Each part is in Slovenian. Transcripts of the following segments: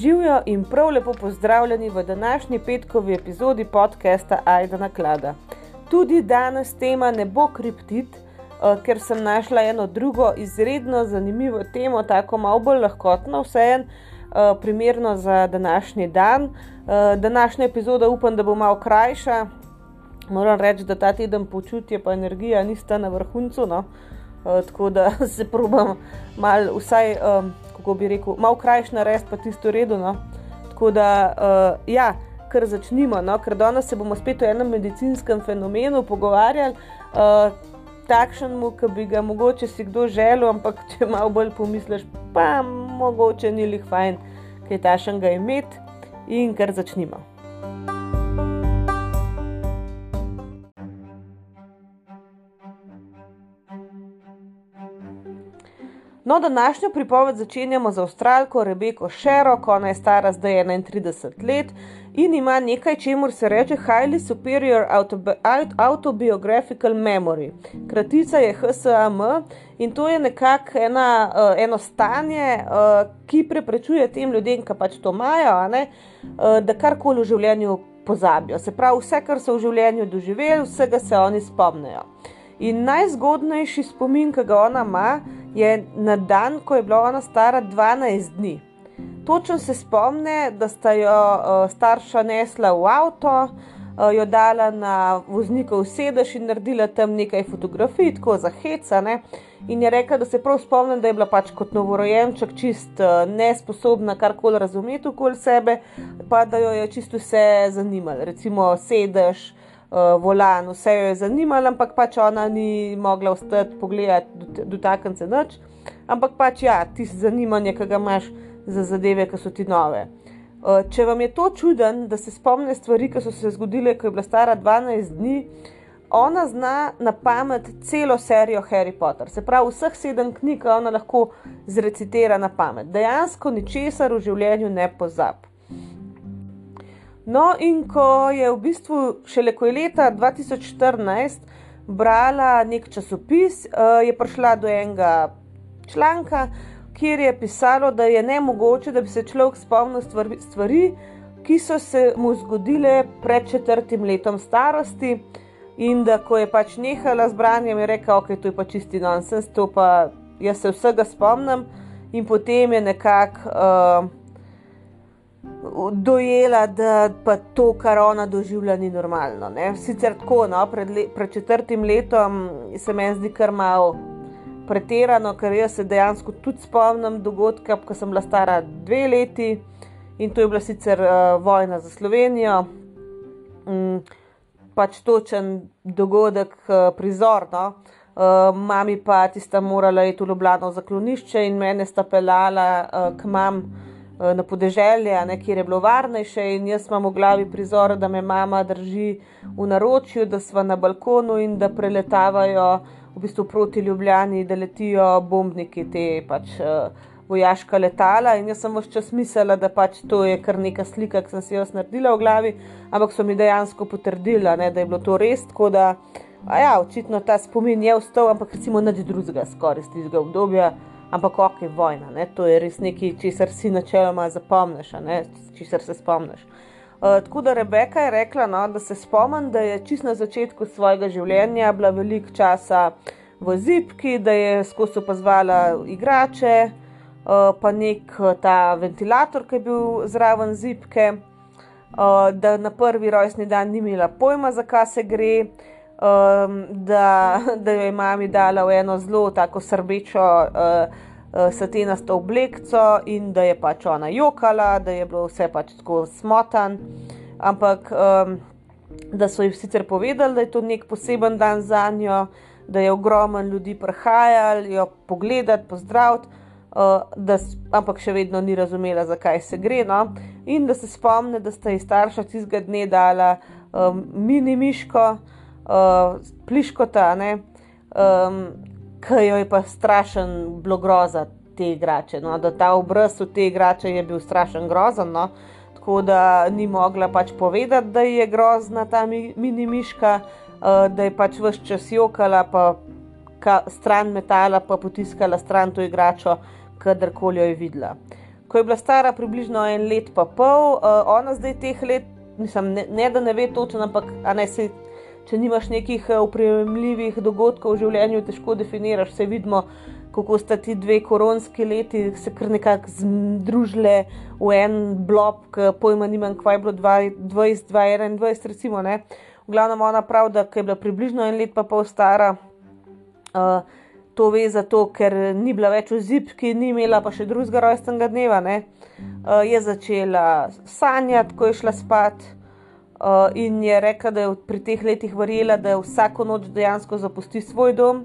Živijo in prav lepo pozdravljeni v današnji petkovi epizodi podcasta Aida na klada. Tudi danes tema ne bo kriptit, uh, ker sem našla eno drugo izredno zanimivo temo, tako malo bolj lahkotno, vseeno uh, primerno za današnji dan. Uh, današnja epizoda upam, da bo malo krajša. Moram reči, da ta teden počutje in energija nista na vrhuncu, no? tako da se probam malo vsaj. Kako bi rekel, malo krajš narediti, pa tisto redo. No? Tako da, uh, ja, kar začnimo, no? ker danes se bomo spet o enem medicinskem fenomenu pogovarjali, uh, takšnemu, ki bi ga mogoče si kdo želel, ampak če malo bolj pomisliš, pa mogoče ni lih fajn, kaj tašnega imeti in kar začnimo. No, današnjo pripoved začenjamo z avstralko Rebeko Šero, ko je stara zdaj 31 let in ima nekaj, čemu se reče Highly Superior Autobiographical Memory. Kratica je HSAM in to je nekako ena, uh, eno stanje, uh, ki preprečuje tem ljudem, ki pač to imajo, uh, da karkoli v življenju pozabijo. Se pravi, vse, kar so v življenju doživeli, vsega se oni spomnijo. In najzgodnejši spomin, ki ga ona ima, je na dan, ko je bila ona stara 12 dni. Točno se spomne, da sta jo uh, starša nesla v avto, uh, jo dala na voznikov sedež in naredila tam nekaj fotografij, tako za hecane. In je rekla, da se prav spomnim, da je bila pač kot novorojenček čist uh, nesposobna karkoli razumeti okoli sebe, pa da jo je čisto vse zanimalo, recimo sedež volan, vse jo je zanimalo, ampak pač ona ni mogla ostati pogledati, dotakniti se noč. Ampak pač ja, ti zanimanje, ki ga imaš za zadeve, ki so ti nove. Uh, če vam je to čuden, da se spomne stvari, ki so se zgodile, ko je bila stara 12 dni, ona zna na pamet celo serijo Harry Potter. Se pravi, vseh sedem knjig ona lahko zrecitira na pamet. Dejansko ničesar v življenju ne pozabi. No, in ko je v bistvu šele ko je leta 2014 brala nek časopis, eh, je prišla do enega članka, kjer je pisalo, da je ne mogoče, da bi se človek spomnil stvari, ki so se mu zgodile pred četrtim letom starosti. In da ko je pač nehala z branjem, je rekel, ok, to je pa čisti nonsens, to pa jaz se vsega spomnim. In potem je nekako. Uh, dojela, da pa to, kar ona doživlja, ni normalno. Ne? Sicer tako, no, pred, le, pred četrtim letom se meni zdi kar malo pretirano, ker jaz se dejansko tudi spomnim dogodka, ko sem bila stara dve leti in to je bila sicer uh, vojna za Slovenijo. Um, pač točen dogodek, uh, prizorno. Uh, mami pa tista morala iti v Ljubljano za klonišče in mene sta pelala uh, k mam. Eh, na podeželje, ne, kjer je bilo varnejše, in jaz imam v glavi prizor, da me mama drži v naročju, da smo na balkonu in da preletavajo v bistvu proti Ljubljani, da letijo bombniki, te pač uh, vojaška letala. In jaz sem vse čas mislila, da pač to je kar neka slika, ki sem si jo naredila v glavi, ampak so mi dejansko potrdila, ne, da je bilo to res. Tako da, ja, očitno ta spomin je ostal, ampak recimo nič drugega skoraj iz tistega obdobja ampak ok, vojna, ne? to je res nekaj, česar si načeloma zapomniš, česar se spomniš. Uh, tako da Rebeka je rekla, no, da se spomnim, da je čist na začetku svojega življenja bila veliko časa v zipki, da je skozi opazvala igrače, uh, pa nek ta ventilator, ki je bil zraven zipke, uh, da na prvi rojstni dan ni imela pojma, zakaj se gre um, da, da jo je mami dala v eno zelo tako srbečo uh, uh, satenasto oblekco in da je pač ona jokala, da je bilo vse pač tako smotan. Ampak um, da so ji sicer povedali, da je to nek poseben dan za njo, da je ogromen ljudi prihajal, jo pogledati, pozdraviti. Uh, da, ampak še vedno ni razumela, zakaj se gre. No? In da se spomne, da sta ji starša tistega dne dala um, mini miško, uh, uh, pliškota, um, ki jo je pa strašen bilo groza te igrače. No? Da ta obraz v te igrače je bil strašen grozen. No? Tako da ni mogla pač povedati, da je grozna ta mini miška, uh, da je pač vse čas jokala, pa ka, stran metala, pa potiskala stran to igračo, kadarkoli jo je videla. ko je bila stara približno en let pa pol, uh, ona zdaj teh let, mislim, ne, ne da ne ve točno, ampak ne, se, če nimaš nekih upremljivih dogodkov v življenju, težko definiraš, se vidimo. Kako sta ti dve koronski leti se kar nekako združile v en blok, pojma nimam, kaj je bilo 2021, recimo. Ne. V glavnem ona pravi, da je bila približno en let pa pol stara. Uh, to ve zato, ker ni bila več v zipki, ni imela pa še drugega rojstnega dneva. Uh, je začela sanjati, ko je šla spat. Uh, in je rekla, da je pri teh letih verjela, da vsako noč dejansko zapusti svoj dom,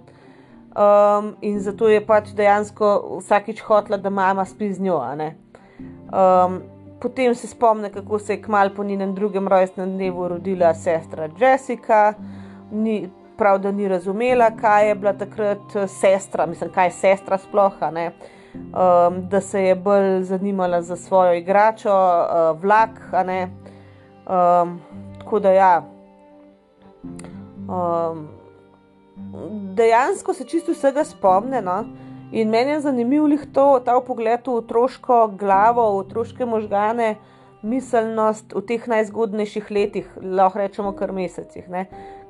um, in zato je pač dejansko vsakič hotla, da mama spi z njo. Um, potem se spomne, kako se je kmalo po njenem drugem rojstnem dnevu rodila sestra Jessica. Ni, prav, da ni razumela, kaj je bila takrat eh, sestra, mislim, kaj je sestra sploh. Um, da se je bolj zanimala za svojo igračo, uh, vlak. Um, tako da ja. Um, dejansko se čisto vsega spomne. No? In meni je zanimivo to, ta pogled v otroško glavo, v otroške možgane, miselnost v teh najzgodnejših letih, lahko rečemo kar mesecih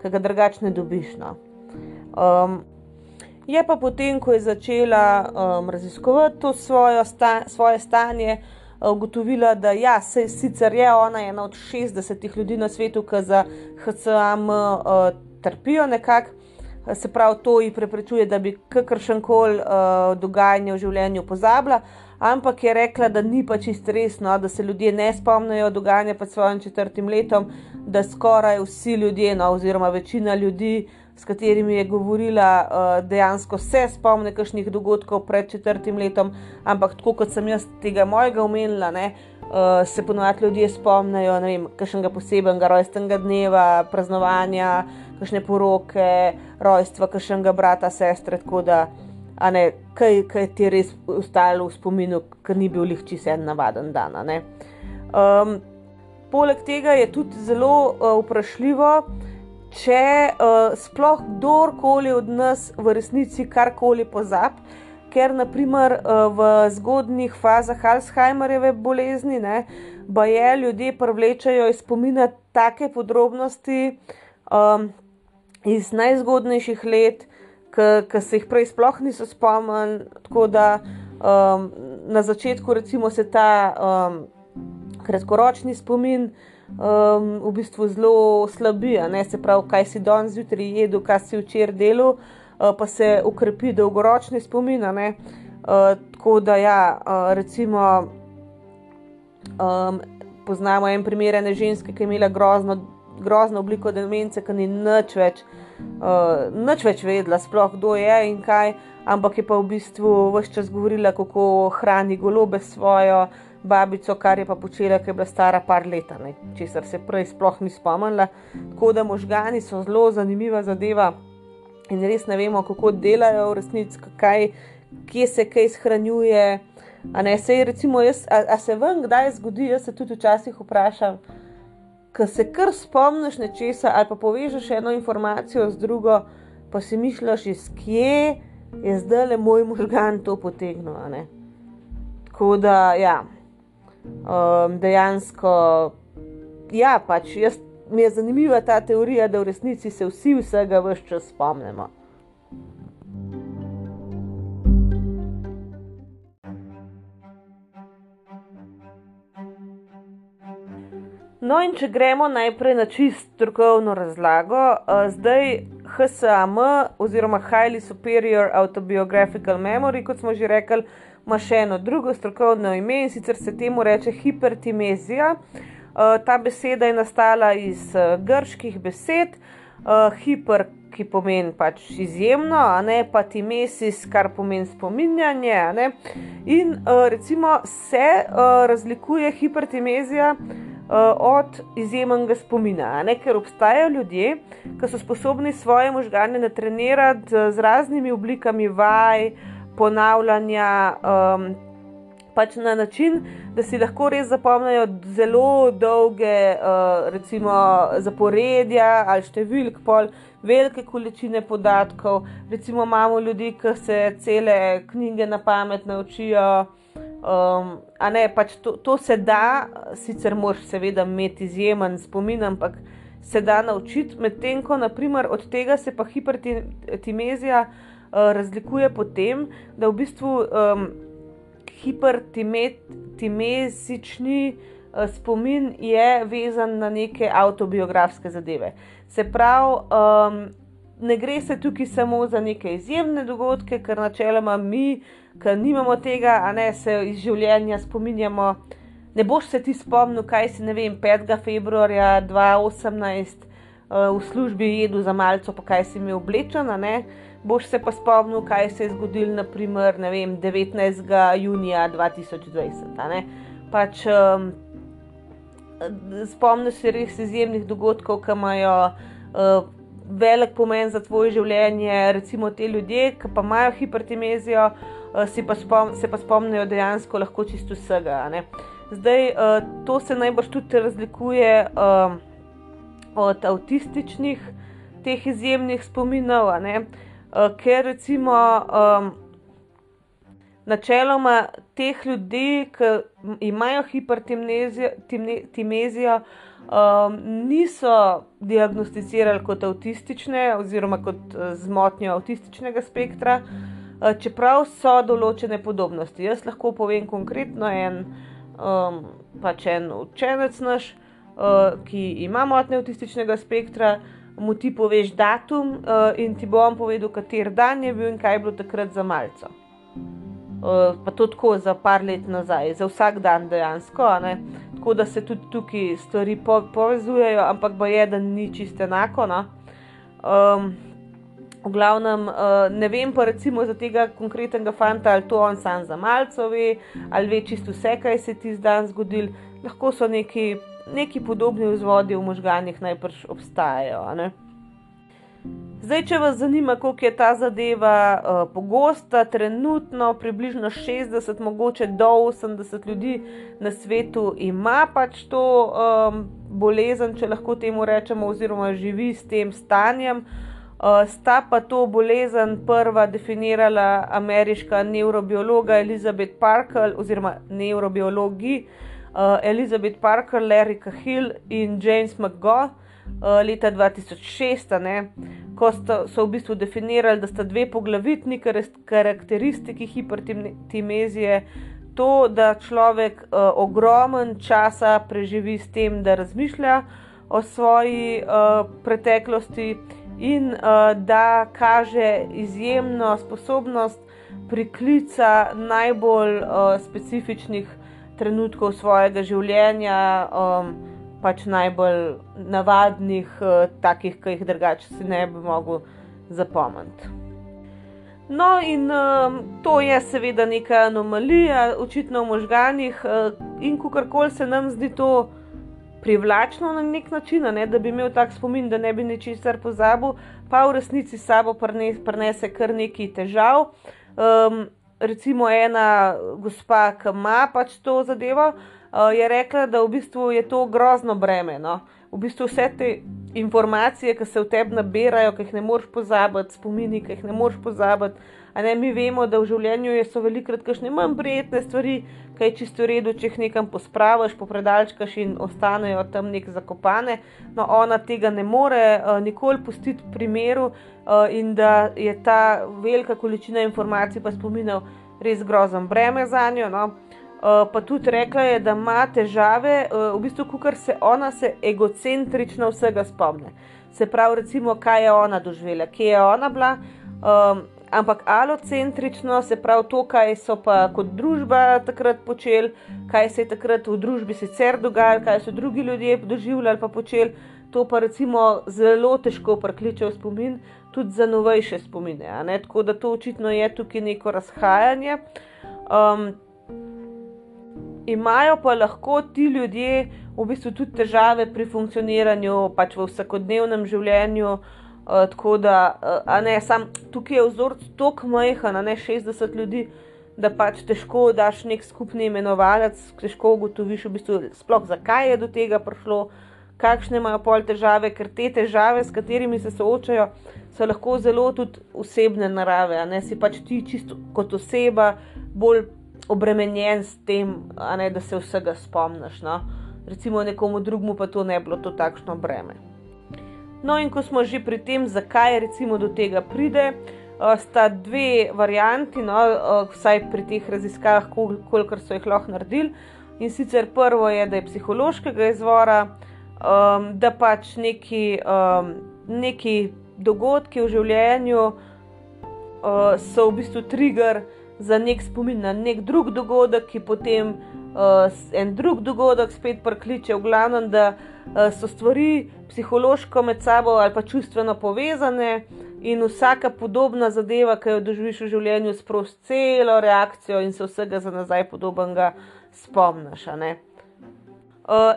ki ga drugače ne dobiš. No. Um, je pa potem, ko je začela um, raziskovati to svojo sta, svoje stanje, ugotovila, da ja, se, sicer je ona ena od 60 ljudi na svetu, ki za HCM uh, trpijo nekako. Se pravi, to ji preprečuje, da bi kakršen koli uh, dogajanje v življenju pozabila, ampak je rekla, da ni pa čist resno, da se ljudje ne spomnijo dogajanja pred svojim četrtim letom, da skoraj vsi ljudje, no, oziroma večina ljudi, s katerimi je govorila, uh, dejansko se spomne kakšnih dogodkov pred četrtim letom, ampak tako kot sem jaz tega mojega omenila, ne, uh, se ponovadi ljudje spomnijo kakšnega posebnega rojstnega dneva, praznovanja, kakšne poroke, rojstva, kakšnega brata, sestre, tako da. A ne, kaj, kaj ti je res ostalo v spominu, ker ni bil lihči se en navaden dan. Um, poleg tega je tudi zelo uh, vprašljivo, če uh, sploh kdorkoli od nas v resnici karkoli pozab, ker naprimer uh, v zgodnih fazah Alzheimerjeve bolezni, ne, pa je ljudje privlečajo iz spomina take podrobnosti um, iz najzgodnejših let ki se jih prej sploh niso spomnili. Tako da um, na začetku, recimo, se ta um, kratkoročni spomin um, v bistvu zelo slabi, se pravi, kaj si danes zjutraj jedel, kaj si včeraj delal, uh, pa se ukrepi dolgoročni spomin. Uh, tako da, ja, uh, recimo, um, poznamo en primer ene ženske, ki je imela grozno, grozno obliko demence, ki ni nič več uh, nič več vedela, sploh kdo je in kaj, ampak je pa v bistvu vse čas govorila, kako hrani golobe svojo babico, kar je pa počela, ker je bila stara par let, česar se prej sploh ni spomnila. Tako da možgani so zelo zanimiva zadeva in res ne vemo, kako delajo v resnici, kaj, kje se kaj shranjuje. A ne se, recimo, jaz, a, a se vam kdaj zgodi, jaz se tudi včasih vprašam ko se kar spomniš nečesa ali pa povežeš eno informacijo z drugo, pa si misliš, iz kje je zdaj le moj možgan to potegnil. Tako da, ja, um, dejansko, ja, pač jaz, mi je zanimiva ta teorija, da v resnici se vsi vsega vse čas spomnimo. No, in če gremo najprej na čist strokovno razlago, uh, zdaj HSAM, oziroma Highly Superior Autobiographical Memory, kot smo že rekli, ima še eno drugo strokovno ime in sicer se temu reče hipertimezija. Uh, ta beseda je nastala iz uh, grških besed, uh, hiper, ki pomeni pač izjemno, a ne pa timesis, kar pomeni spominjanje. In uh, recimo se uh, razlikuje hipertimezija. Eh, od izjemnega spomina. Ker obstajajo ljudje, ki so sposobni svoje možgane natrenirati z raznimi oblikami vaj, ponavljanja. Um, Pač na način, da si lahko res zapomnijo zelo dolge, uh, recimo, zaporedja ali številk, pol, velike količine podatkov. Recimo, imamo ljudi, ki se cele knjige na pamet naučijo, Um, a ne, pač to, to se da, sicer moraš seveda imeti izjemen spomin, ampak se da naučiti, medtem ko naprimer, od tega se pa hipertimezija uh, razlikuje po tem, da v bistvu um, hipertimezični spomin je vezan na neke autobiografske zadeve. Se pravi, um, ne gre se tukaj samo za neke izjemne dogodke, ker načeloma mi, ki nimamo tega, a ne se iz življenja spominjamo. Ne boš se ti spomnil, kaj si vem, 5. februarja 2018 uh, v službi jedel za malce, pa kaj si imel oblečen. Boš se pa spomnil, kaj se je zgodilo, naprimer, vem, 19. junija 2020. Pač, um, Spomniš se res izjemnih dogodkov, ki imajo uh, velik pomen za tvoje življenje, recimo te ljudje, ki pa imajo hipertimezijo, uh, pa spom, se pa spomnijo dejansko lahko čisto vsega. Zdaj, uh, to se najbrž tudi razlikuje uh, od avtističnih, teh izjemnih spominov, uh, ker recimo. Um, Načeloma teh ljudi, ki imajo hipertimezijo, um, niso diagnosticirali kot avtistične oziroma kot uh, zmotnjo avtističnega spektra, uh, čeprav so določene podobnosti. Jaz lahko povem konkretno en, um, pač en učenec naš, uh, ki ima motnje avtističnega spektra. Mu ti poveš datum, uh, in ti bom povedal, kater dan je bil in kaj je bilo takrat za malce. Uh, pa to tako za par let nazaj, za vsak dan dejansko. Tako da se tudi tukaj stvari po povezujejo, ampak bo je, da ni čisto enako. No? Um, v glavnem, uh, ne vem pa recimo za tega konkretnega fanta, ali to on sam za malce ve, ali ve čisto vse, kaj se ti zdaj zgodil. Lahko so neki, neki podobni vzvodi v možganjih najprej obstajajo. Zdaj, če vas zanima, koliko je ta zadeva uh, pogosta, trenutno približno 60, mogoče do 80 ljudi na svetu ima pač to um, bolezen, če lahko temu rečemo, oziroma živi s tem stanjem. Uh, sta pa to bolezen prva definirala ameriška neurobiologa Elizabeth Parker oziroma neurobiologi uh, Elizabeth Parker, Larry Cahill in James McGaugh uh, leta 2006 ko sta, so v bistvu definirali, da sta dve poglavitni karakteristiki hipertimezije. To, da človek uh, ogromen časa preživi s tem, da razmišlja o svoji uh, preteklosti, in uh, da kaže izjemno sposobnost priklica najbolj uh, specifičnih trenutkov svojega življenja. Um, pač najbolj navadnih, uh, takih, ki jih drugače si ne bi mogel zapomniti. No, in um, to je seveda neka anomalija, očitno v možganjih, uh, in kakorkoli se nam zdi to privlačno na nek način, ne, da bi imel tak spomin, da ne bi ničesar pozabil, pa v resnici sabo prenese kar nekaj težav. Um, recimo ena gospa, ki ima pač to zadevo, uh, je rekla, da v bistvu je to grozno breme. No? V bistvu vse te informacije, ki se v tebi nabirajo, ki jih ne moreš pozabiti, spomini, ki jih ne moreš pozabiti. Ne, mi vemo, da v življenju so velikrat kakšne manj prijetne stvari, kaj čisto v redu, če jih nekam pospraviš, popredalčkaš in ostanejo tam nek zakopane. No, ona tega ne more uh, nikoli pustiti pri miru uh, in da je ta velika količina informacij pa spominjal res grozen breme za njo. No. Uh, pa tudi rekla je, da ima težave, uh, v bistvu, ker se ona se egocentrično vsega spomne. Se pravi, recimo, kaj je ona doživela, kje je ona bila, um, ampak alocentrično, se pravi, to, kaj so pa kot družba takrat počeli, kaj se je takrat v družbi sicer dogajalo, kaj so drugi ljudje doživljali pa počeli. To pa recimo zelo težko prekliče v spomin, tudi za novejše spomine. Tako da to očitno je tukaj neko razhajanje. Um, imajo pa lahko ti ljudje v bistvu tudi težave pri funkcioniranju, pač v vsakodnevnem življenju. Uh, tako da, uh, ne, sam tukaj je vzorc tako majhen, ne 60 ljudi, da pač težko daš nek skupni imenovalec, težko ugotoviš, v bistvu, sploh zakaj je do tega prišlo, kakšne imajo pol težave, ker te težave, s katerimi se soočajo, so lahko zelo tudi osebne narave. Ne si pač ti čisto kot oseba bolj obremenjen s tem, ne, da se vsega spomniš. No? Recimo nekomu drugemu pa to ne bilo to takšno breme. No, in ko smo že pri tem, zakaj recimo do tega pride, uh, sta dve varianti, no, uh, vsaj pri teh raziskavah, kol kolikor so jih lahko naredili. In sicer prvo je, da je psihološkega izvora, um, da pač neki, um, neki dogodki v življenju uh, so v bistvu trigger za nek spomin na nek drug dogodek, ki potem uh, en drug dogodek spet prikliče, v glavnem, da uh, so stvari psihološko med sabo ali pa čustveno povezane. In vsaka podobna zadeva, ki jo doživiš v življenju, sprosti celo reakcijo in se vsega za nazaj podobnega spomniš. Uh,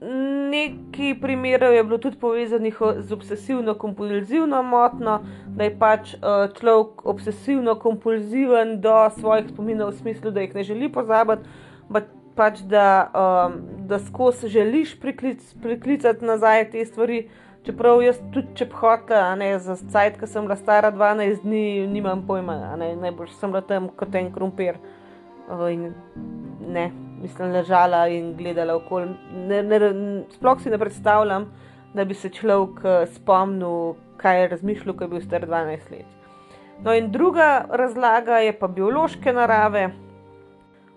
Nekaj primerov je bilo tudi povezanih z obsesivno-kompulzivno motnjo, da je pač uh, človek obsesivno-kompulziven do svojih spominov, v smislu, da jih ne želi pozabiti, pač da, um, da skozi želiš priklic, priklicati nazaj te stvari. Čeprav jaz tudi če hočem, ne za cajt, ki sem bila stara 12 dni, nimam pojma, ne, najbolj sem bila tam kot en krumpir. Uh, ne, mislim, ležala in gledala okoli. Ne, ne, sploh si ne predstavljam, da bi se človek eh, spomnil, kaj je razmišljal, ko je bil star 12 let. No, in druga razlaga je pa biološke narave.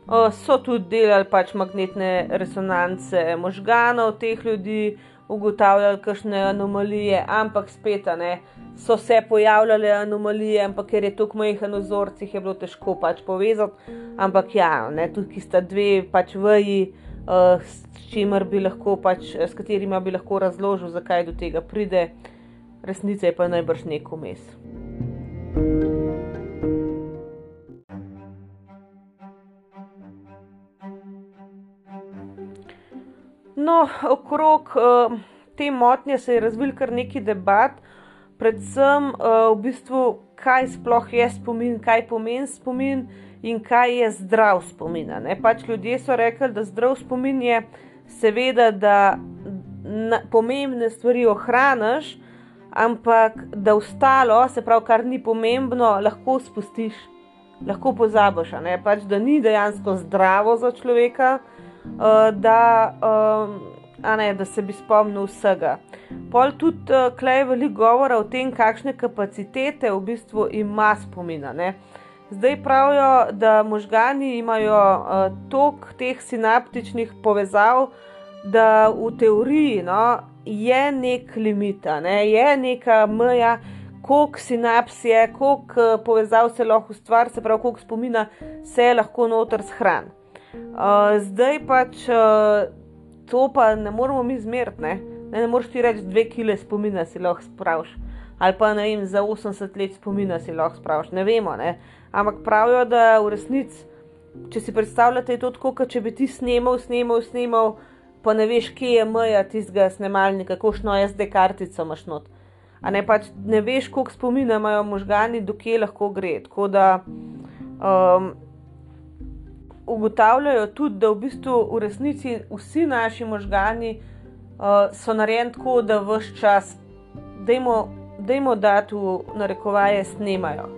O, so tudi delali pač magnetne resonance možganov teh ljudi, ugotavljali kakšne anomalije, ampak spet ne so se pojavljale anomalije, ampak ker je tako majhen vzorc, jih je bilo težko pač povezati. Ampak ja, ne, tudi sta dve pač vrji, uh, s, bi lahko, pač, s katerima bi lahko razložil, zakaj do tega pride, resnica je pa najbrž neko mes. No, okrog uh, te motnje se je razvil kar nekaj debat, predvsem uh, v bistvu, kaj sploh je spomin, kaj pomeni spomin in kaj je zdrav spomin. Pač ljudje so rekli, da zdrav spomin je seveda, da na, pomembne stvari ohraniš, ampak da ostalo, se pravi, kar ni pomembno, lahko spustiš, lahko pozabiš. Pač, da ni dejansko zdravo za človeka, uh, da. Um, ne, da se bi spomnil vsega. Pol tudi uh, klej veliko govora o tem, kakšne kapacitete v bistvu ima spomina. Ne. Zdaj pravijo, da možgani imajo uh, toliko teh sinaptičnih povezav, da v teoriji no, je nek limit, ne, je neka meja, koliko sinaps je, koliko uh, povezav se lahko ustvari, se pravi, koliko spomina se lahko noter shrani. Zdaj pač. Uh, to pa ne moramo mi zmeriti. Ne? Ne, ne moreš ti reči, dve kile spomina si lahko spraviš. Ali pa ne vem, za 80 let spomina si lahko spraviš. Ne vemo. Ne? Ampak pravijo, da v resnici, če si predstavljate, je to tako, kot če bi ti snimal, snimal, snimal, pa ne veš, kje je meja tistega snemalnika, kakšno SD kartico imaš not. A ne pač ne veš, koliko spomina imajo možgani, dokje lahko gre. Tako da um, ugotavljajo tudi, da v bistvu v resnici vsi naši možgani uh, so narejeni tako, da vse čas, da jim dati v narekovaje, snemajo.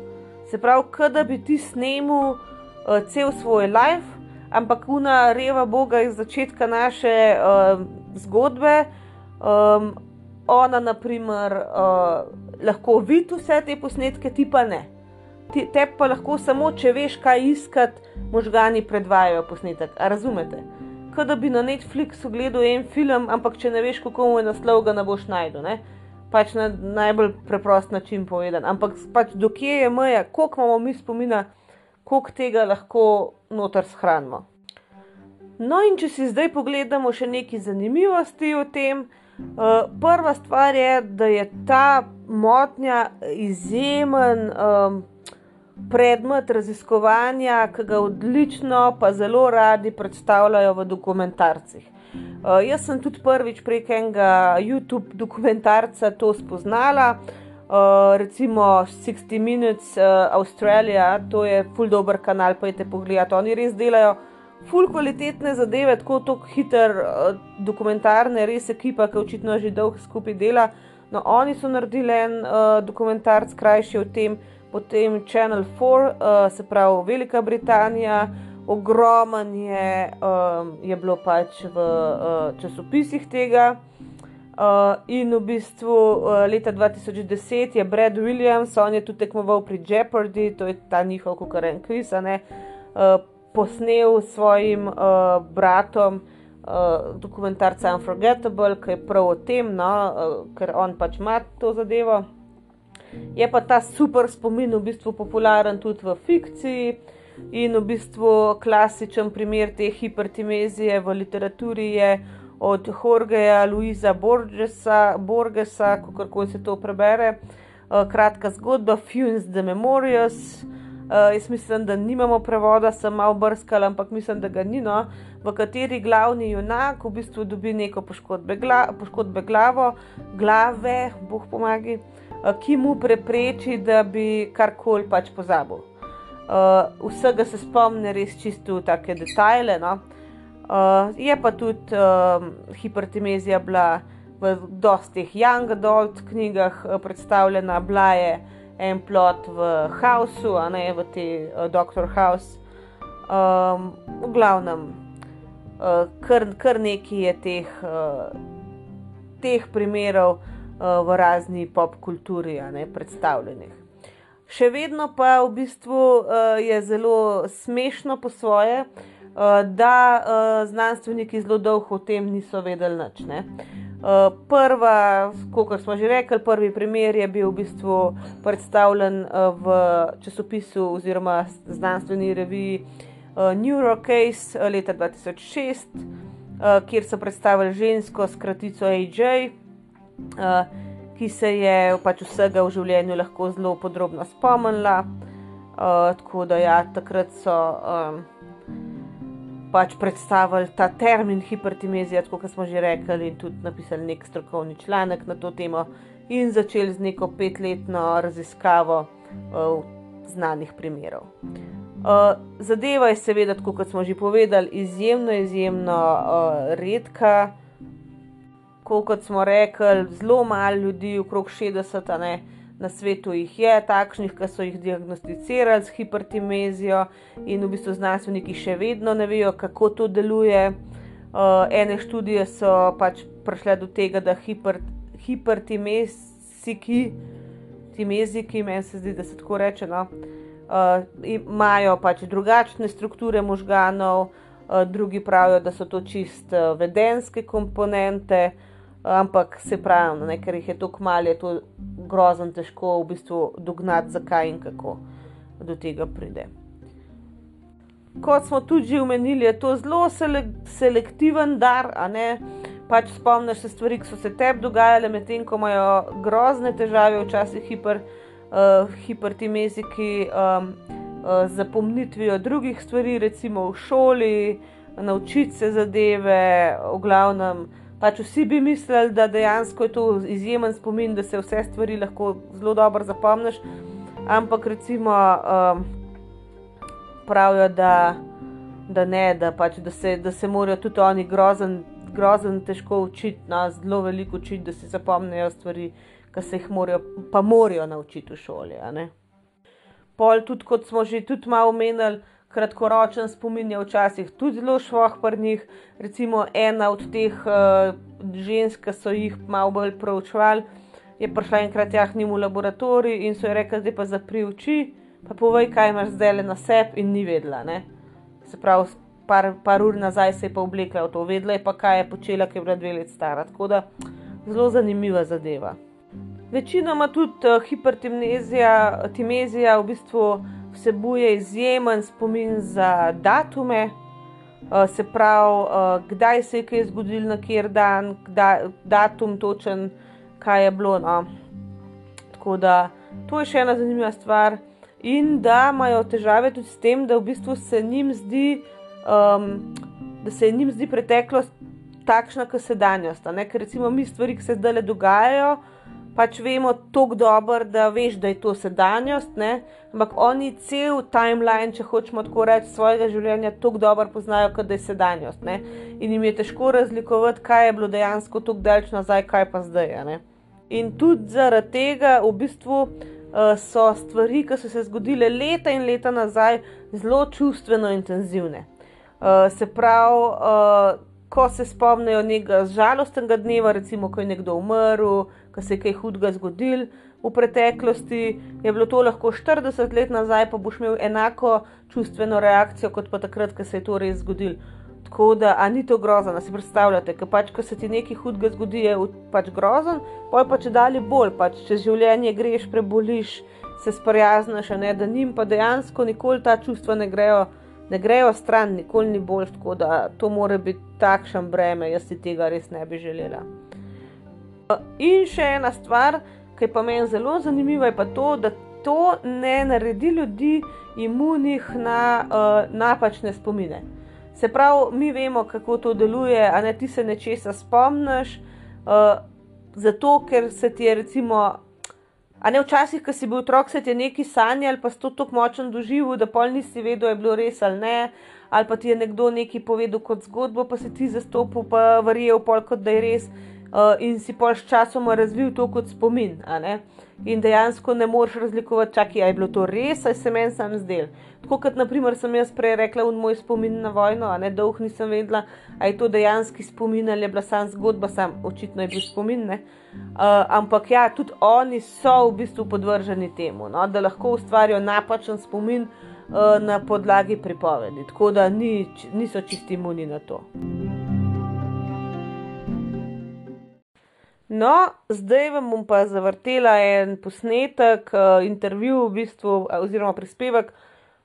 Se pravi, da bi ti snemal uh, cel svoj life, ampak una reva Boga iz začetka naše uh, zgodbe. Um, ona, naprimer, uh, lahko vidi vse te posnetke, ti pa ne te pa lahko samo, če veš, kaj iskati, možgani predvajajo posnetek. A razumete? Kot da bi na Netflixu gledal en film, ampak če ne veš, kako mu je naslov, ga ne boš najdel. Ne? Pač na najbolj preprost način povedan. Ampak pač dokje je meja, koliko imamo mi spomina, koliko tega lahko noter shranimo. No, in če si zdaj pogledamo še nekaj zanimivosti o tem, uh, prva stvar je, da je ta motnja izjemen. Um, predmet raziskovanja, ki ga odlično, pa zelo radi predstavljajo v dokumentarcih. Uh, jaz sem tudi prvič prek enega YouTube dokumentarca to spoznala, uh, recimo 60 Minutes uh, Australia, to je full dobro kanal, pa jete pogledati. Oni res delajo full kvalitetne zadeve, tako tako hiter, uh, dokumentarne, res ekipa, ki očitno že dolgo skupaj dela. No, oni so naredili en uh, dokumentarc krajši o tem, potem Channel 4, uh, eh, se pravi Velika Britanija, ogromen je, um, je bilo pač v uh, časopisih tega. Uh, in v bistvu uh, leta 2010 je Brad Williams, on je tudi tekmoval pri Jeopardy, to je ta njihov konkurent Kris, uh, posnel s svojim uh, bratom uh, dokumentarc Unforgettable, ki je prav o tem, no, uh, ker on pač ima to zadevo. Je pa ta super spomin v bistvu popularen tudi v fikciji. In v bistvu klasičen primer te hipertimezije v literaturi je od Jorgeja Luisa Borgesa, Borgesa kako se to prebere, uh, kratka zgodba, Funes de Memorias. Uh, jaz mislim, da nimamo prevoda, sem malo brskal, ampak mislim, da ga ni, no, v kateri glavni junak v bistvu dobi neko poškodbe, gla, poškodbe glavo, glave, boh pomagi, uh, ki mu prepreči, da bi karkoli pač pozabil. Uh, vsega se spomni res čisto take detajle. No? Uh, je pa tudi uh, hipertimezija bila v dostih young adult knjigah predstavljena, bila je en plot v Hausu, a ne v te uh, Doctor House. Um, v glavnem, uh, kar, kar nekaj je teh, uh, teh primerov v razni pop kulturi, ne predstavljenih še vedno pa v bistvu uh, je zelo smešno po svoje, uh, da znanstveniki zelo dolgo o tem niso vedeli nič. Uh, prva, kot smo že rekli, prvi primer je bil v bistvu predstavljen v časopisu oziroma znanstveni reviji Neurocase leta 2006, uh, kjer so predstavili žensko s kratico AJ. Ki se je pač vsega v življenju lahko zelo podrobno spomnila. Uh, tako da ja, takrat so um, pač predstavili ta termin hipertimezija, kot smo že rekli, in tudi napisali nek strokovni članek na to temo, in začeli z neko petletno raziskavo uh, znanih primerov. Uh, zadeva je seveda, kot smo že povedali, izjemno, izjemno uh, redka kot smo rekli, zelo malo ljudi, okrog 60 ne, na svetu jih je, takšnih, ki so jih diagnosticirali s hipertimezijo, in v bistvu znanstveniki še vedno ne vejo, kako to deluje. Uh, ene študije so pač prišle do tega, da hiper, hipertimeziki, timeziki, meni se zdi, da se tako reče, no, uh, imajo pač drugačne strukture možganov. Drugi pravijo, da so to čist vedenske komponente, ampak se pravi, ne, ker jih je tako malo, je to grozno težko v bistvu dognati, zakaj in kako do tega pride. Kot smo tudi že omenili, je to zelo selektiven dar, a ne pač spomniš se stvari, ki so se tebi dogajale, medtem ko imajo grozne težave, včasih hiper, uh, hipertimeziki um, uh, z zapomnitvijo drugih stvari, recimo v šoli, naučiti se zadeve, v glavnem pač vsi bi mislili, da dejansko je to izjemen spomin, da se vse stvari lahko zelo dobro zapomniš. Ampak recimo um, pravijo, da, da ne, da, pač, da, se, da se morajo tudi oni grozen, grozen težko učiti, no, zelo veliko učiti, da se zapomnijo stvari, ki se jih morajo, pa morajo naučiti v šoli. Pol tudi, kot smo že tudi malo omenili kratkoročen spomin je včasih tudi zelo švohprnih. Recimo ena od teh uh, žensk, ki so jih malo bolj proučevali, je prišla enkrat jahnim v laboratorij in so ji rekli, da pa zapri oči, pa povej, kaj imaš zdaj na sebi in ni vedela. Ne? Se pravi, par, par ur nazaj se je pa oblekla v to, vedela je pa, kaj je počela, ker je bila dve leti stara. Tako da zelo zanimiva zadeva. Večinoma tudi uh, hipertimezija, timezija v bistvu vsebuje izjemen spomin za datume, uh, se pravi, uh, kdaj se je kaj zgodilo, na kjer dan, kdaj, datum točen, kaj je bilo. No. Tako da to je še ena zanimiva stvar. In da imajo težave tudi s tem, da v bistvu se jim zdi, um, da se jim zdi preteklost takšna, kot sedanjost. Ker recimo mi stvari, ki se zdaj le dogajajo, pač vemo tako dobro, da veš, da je to sedanjost, ne? ampak oni cel timeline, če hočemo tako reči, svojega življenja tako dobro poznajo, kot da je sedanjost. Ne? In jim je težko razlikovati, kaj je bilo dejansko tako daleč nazaj, kaj pa zdaj. In tudi zaradi tega v bistvu uh, so stvari, ki so se zgodile leta in leta nazaj, zelo čustveno intenzivne. Uh, se pravi, uh, ko se spomnijo nekega žalostnega dneva, recimo, ko je nekdo umrl, ko se je kaj hudega zgodil. V preteklosti je bilo to lahko 40 let nazaj, pa boš imel enako čustveno reakcijo, kot pa takrat, ko se je to res zgodilo. Tako da, a ni to grozno, si predstavljate, ker pač, ko se ti nekaj hudega zgodi, je pač grozen, pa je pa če dalje bolj, pač če življenje greš, preboliš, se sprijazniš, ne da njim pa dejansko nikoli ta čustva ne grejo, ne grejo stran, nikoli ni boljš, tako da to more biti takšen breme, jaz si tega res ne bi želela. In še ena stvar, ki pa meni zelo zanimiva, je pa to, da to ne naredi ljudi imunih na uh, napačne spomine. Se pravi, mi vemo, kako to deluje, a ne ti se nečesa spomniš, uh, zato ker se ti je recimo. A ne včasih, ko si bil otrok, se ti je neki sanjal, pa si to tako močno doživel, da pol nisi vedel, je bilo res ali ne, ali pa ti je nekdo nekaj povedal kot zgodbo, pa si ti zastopil, pa verjel pol, kot da je res in si pol s časom razvil to kot spomin. In dejansko ne moreš razlikovati, čakaj, je bilo to res, ali se meni sam zdel. Tako kot naprimer sem jaz prej rekla v moj spomin na vojno, a ne dolg nisem vedela, ali je to dejanski spomin ali je bila sam zgodba, sam očitno je bil spomin. Uh, ampak ja, tudi oni so v bistvu podvrženi temu, no, da lahko ustvarijo napačen spomin uh, na podlagi pripovedi. Tako da ni, niso čisti imuni na to. No, zdaj vam bom pa zavrtela en posnetek, uh, intervju, v bistvu, oziroma prispevek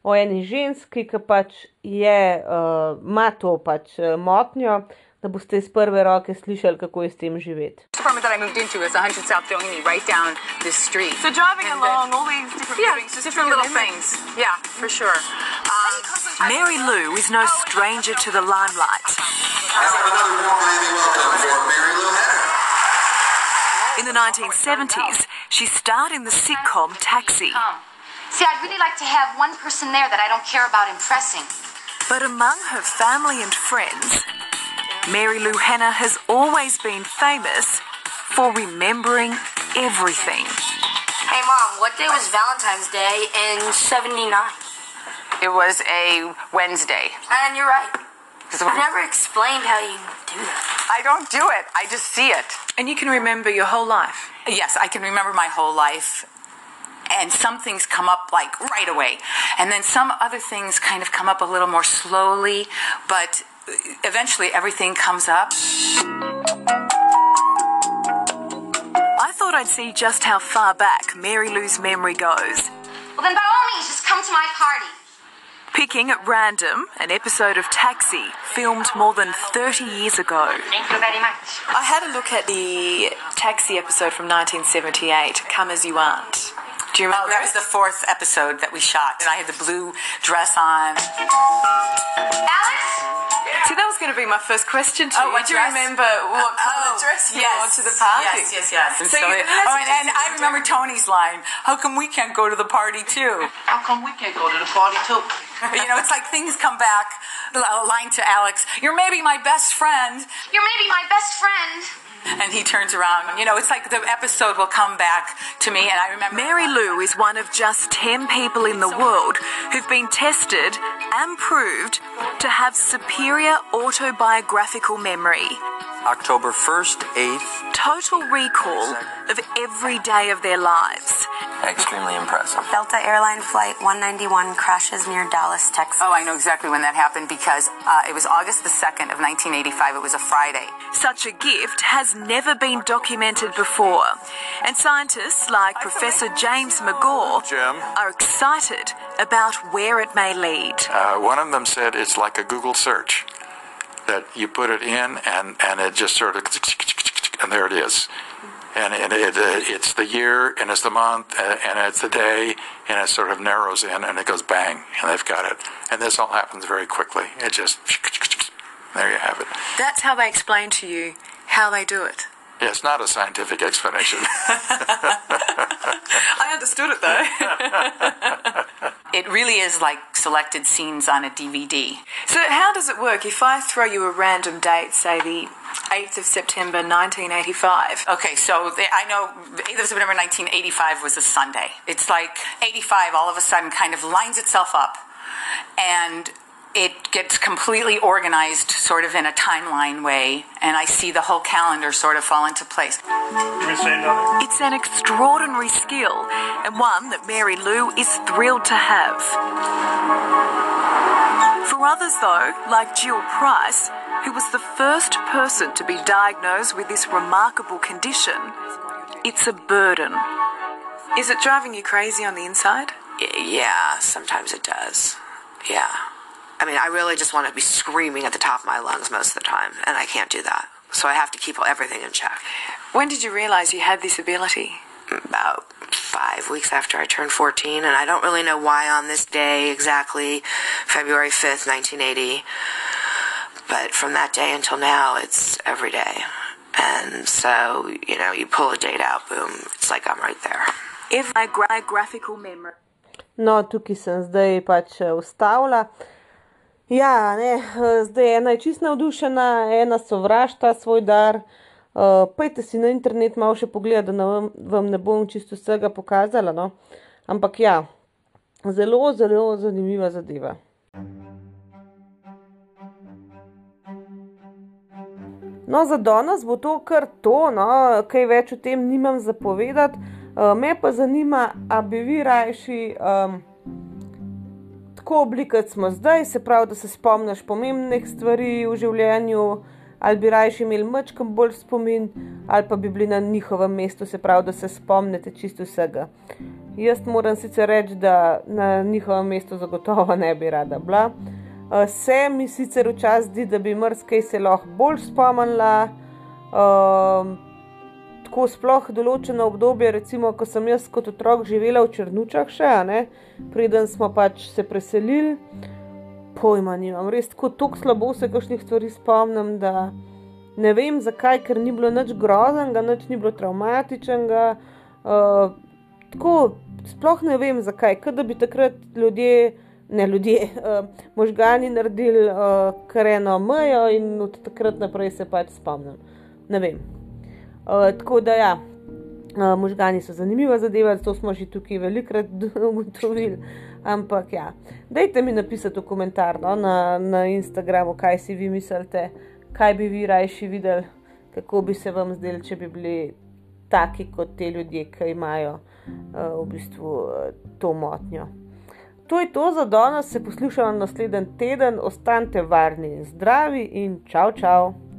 o eni ženski, ki pač je, uh, ima to pač uh, motnjo, da boste iz prve roke slišali, kako je s tem živeti. apartment that I moved into is 100 South Doheny, right down this street. So driving And, along, uh, all these different Yeah, buildings, just different little in things. Yeah, for sure. Um, Mary Lou is no stranger to the limelight. Let's have another warm welcome for Mary Lou. In the 1970s, she starred in the sitcom Taxi. See, I'd really like to have one person there that I don't care about impressing. But among her family and friends, Mary Lou Hanna has always been famous for remembering everything. Hey, Mom, what day was Valentine's Day in 79? it was a Wednesday. And you're right. Because I've never explained how you do that. I don't do it, I just see it. And you can remember your whole life. Yes, I can remember my whole life. And some things come up like right away. And then some other things kind of come up a little more slowly, but uh, eventually everything comes up. I thought I'd see just how far back Mary Lou's memory goes. Well, then by all means, just come to my party. Picking at random an episode of Taxi filmed more than 30 years ago. Thank you very much. I had a look at the Taxi episode from 1978, Come As You Aren't. Do you Oh, remember that was the fourth episode that we shot. And I had the blue dress on. Alex? See, that was going to be my first question to oh, you. what Do you remember what uh, oh, colour dress you wore to the party? Yes, yes, yes. And So so you- oh, and, and I remember Tony's line, how come we can't go to the party too? How come we can't go to the party too? you know, it's like things come back. A uh, line to Alex, you're maybe my best friend. You're maybe my best friend. And he turns around. You know, it's like the episode will come back to me. And I remember. Mary Lou is one of just 10 people in the world who've been tested and proved to have superior autobiographical memory, October 1st, 8th. total recall of every day of their lives. Extremely impressive. Delta Airline Flight 191 crashes near Dallas, Texas. Oh, I know exactly when that happened because uh, it was August the 2nd of 1985. It was a Friday. Such a gift has never been documented before, and scientists like Professor James McGaw Jim. are excited about where it may lead. Uh, one of them said it's like a Google search that you put it in and, and it just sort of and there it is. And, and it, uh, it's the year and it's the month uh, and it's the day and it sort of narrows in and it goes bang and they've got it. And this all happens very quickly. It just there you have it. That's how they explain to you how they do it. Yeah, it's not a scientific explanation. I understood it though. It really is like selected scenes on a DVD. so, how does it work? If I throw you a random date, say the 8th of September 1985. Okay, so the, I know the 8th of September 1985 was a Sunday. It's like 85 all of a sudden kind of lines itself up and it gets completely organized sort of in a timeline way and I see the whole calendar sort of fall into place. It's an extraordinary skill and one that Mary Lou is thrilled to have. For others, though, like Jill Price, who was the first person to be diagnosed with this remarkable condition, it's a burden. Is it driving you crazy on the inside? Yeah, sometimes it does. Yeah. I mean, I really just want to be screaming at the top of my lungs most of the time, and I can't do that. So I have to keep everything in check. When did you realize you had this ability? About five weeks after I turned 14, and I don't really know why on this day exactly, February 5th, 1980. But from that day until now, it's every day. And so, you know, you pull a date out, boom, it's like I'm right there. If my gra- graphical memory. No, tukaj sem zdaj pač eh, ustavila. Ja, ne, eh, zdaj ena je čist navdušena, ena sovražta svoj dar. Uh, Pejte si na internet malo še pogledati, da vam, vam ne bom čisto vsega pokazala. No? Ampak ja, zelo, zelo zanimiva zadeva. No, za danes bo to kar to, no, kaj več o tem nimam zapovedati. Uh, me pa zanima, a bi vi rajši um, tako oblikati smo zdaj, se pravi, da se spomniš pomembnih stvari v življenju, ali bi rajši imeli mačkam bolj spomin, ali pa bi bili na njihovem mestu, se pravi, da se spomnite čisto vsega. Jaz moram sicer reči, da na njihovem mestu zagotovo ne bi rada bila. Uh, se mi sicer včasih zdi, da bi mrskej se lahko bolj spomnila. Uh, tako sploh določeno obdobje, recimo, ko sem jaz kot otrok živela v Črnučah, še ne, preden smo pač se preselili, pojma nimam, res tako, tako slabo se kakšnih stvari spomnim, da ne vem zakaj, ker ni bilo nič groznega, nič ni bilo traumatičnega. Uh, tako, sploh ne vem zakaj, ker da bi takrat ljudje. Ne ljudje, uh, možgani naredili uh, kar eno mejo, in od takrat naprej se pač spomnim. Ne vem. Uh, tako da, ja, uh, možgani so zanimiva zadeva, to smo že tukaj velikokrat ugotovili. Ampak, ja, dajte mi napisati v komentar no, na, na Instagramu, kaj si vi mislite, kaj bi vi rajši videli, kako bi se vam zdeli, če bi bili taki kot te ljudje, ki imajo uh, v bistvu uh, to motnjo. To je to za danes, se poslušamo naslednji teden, ostanite varni in zdravi in čau, čau!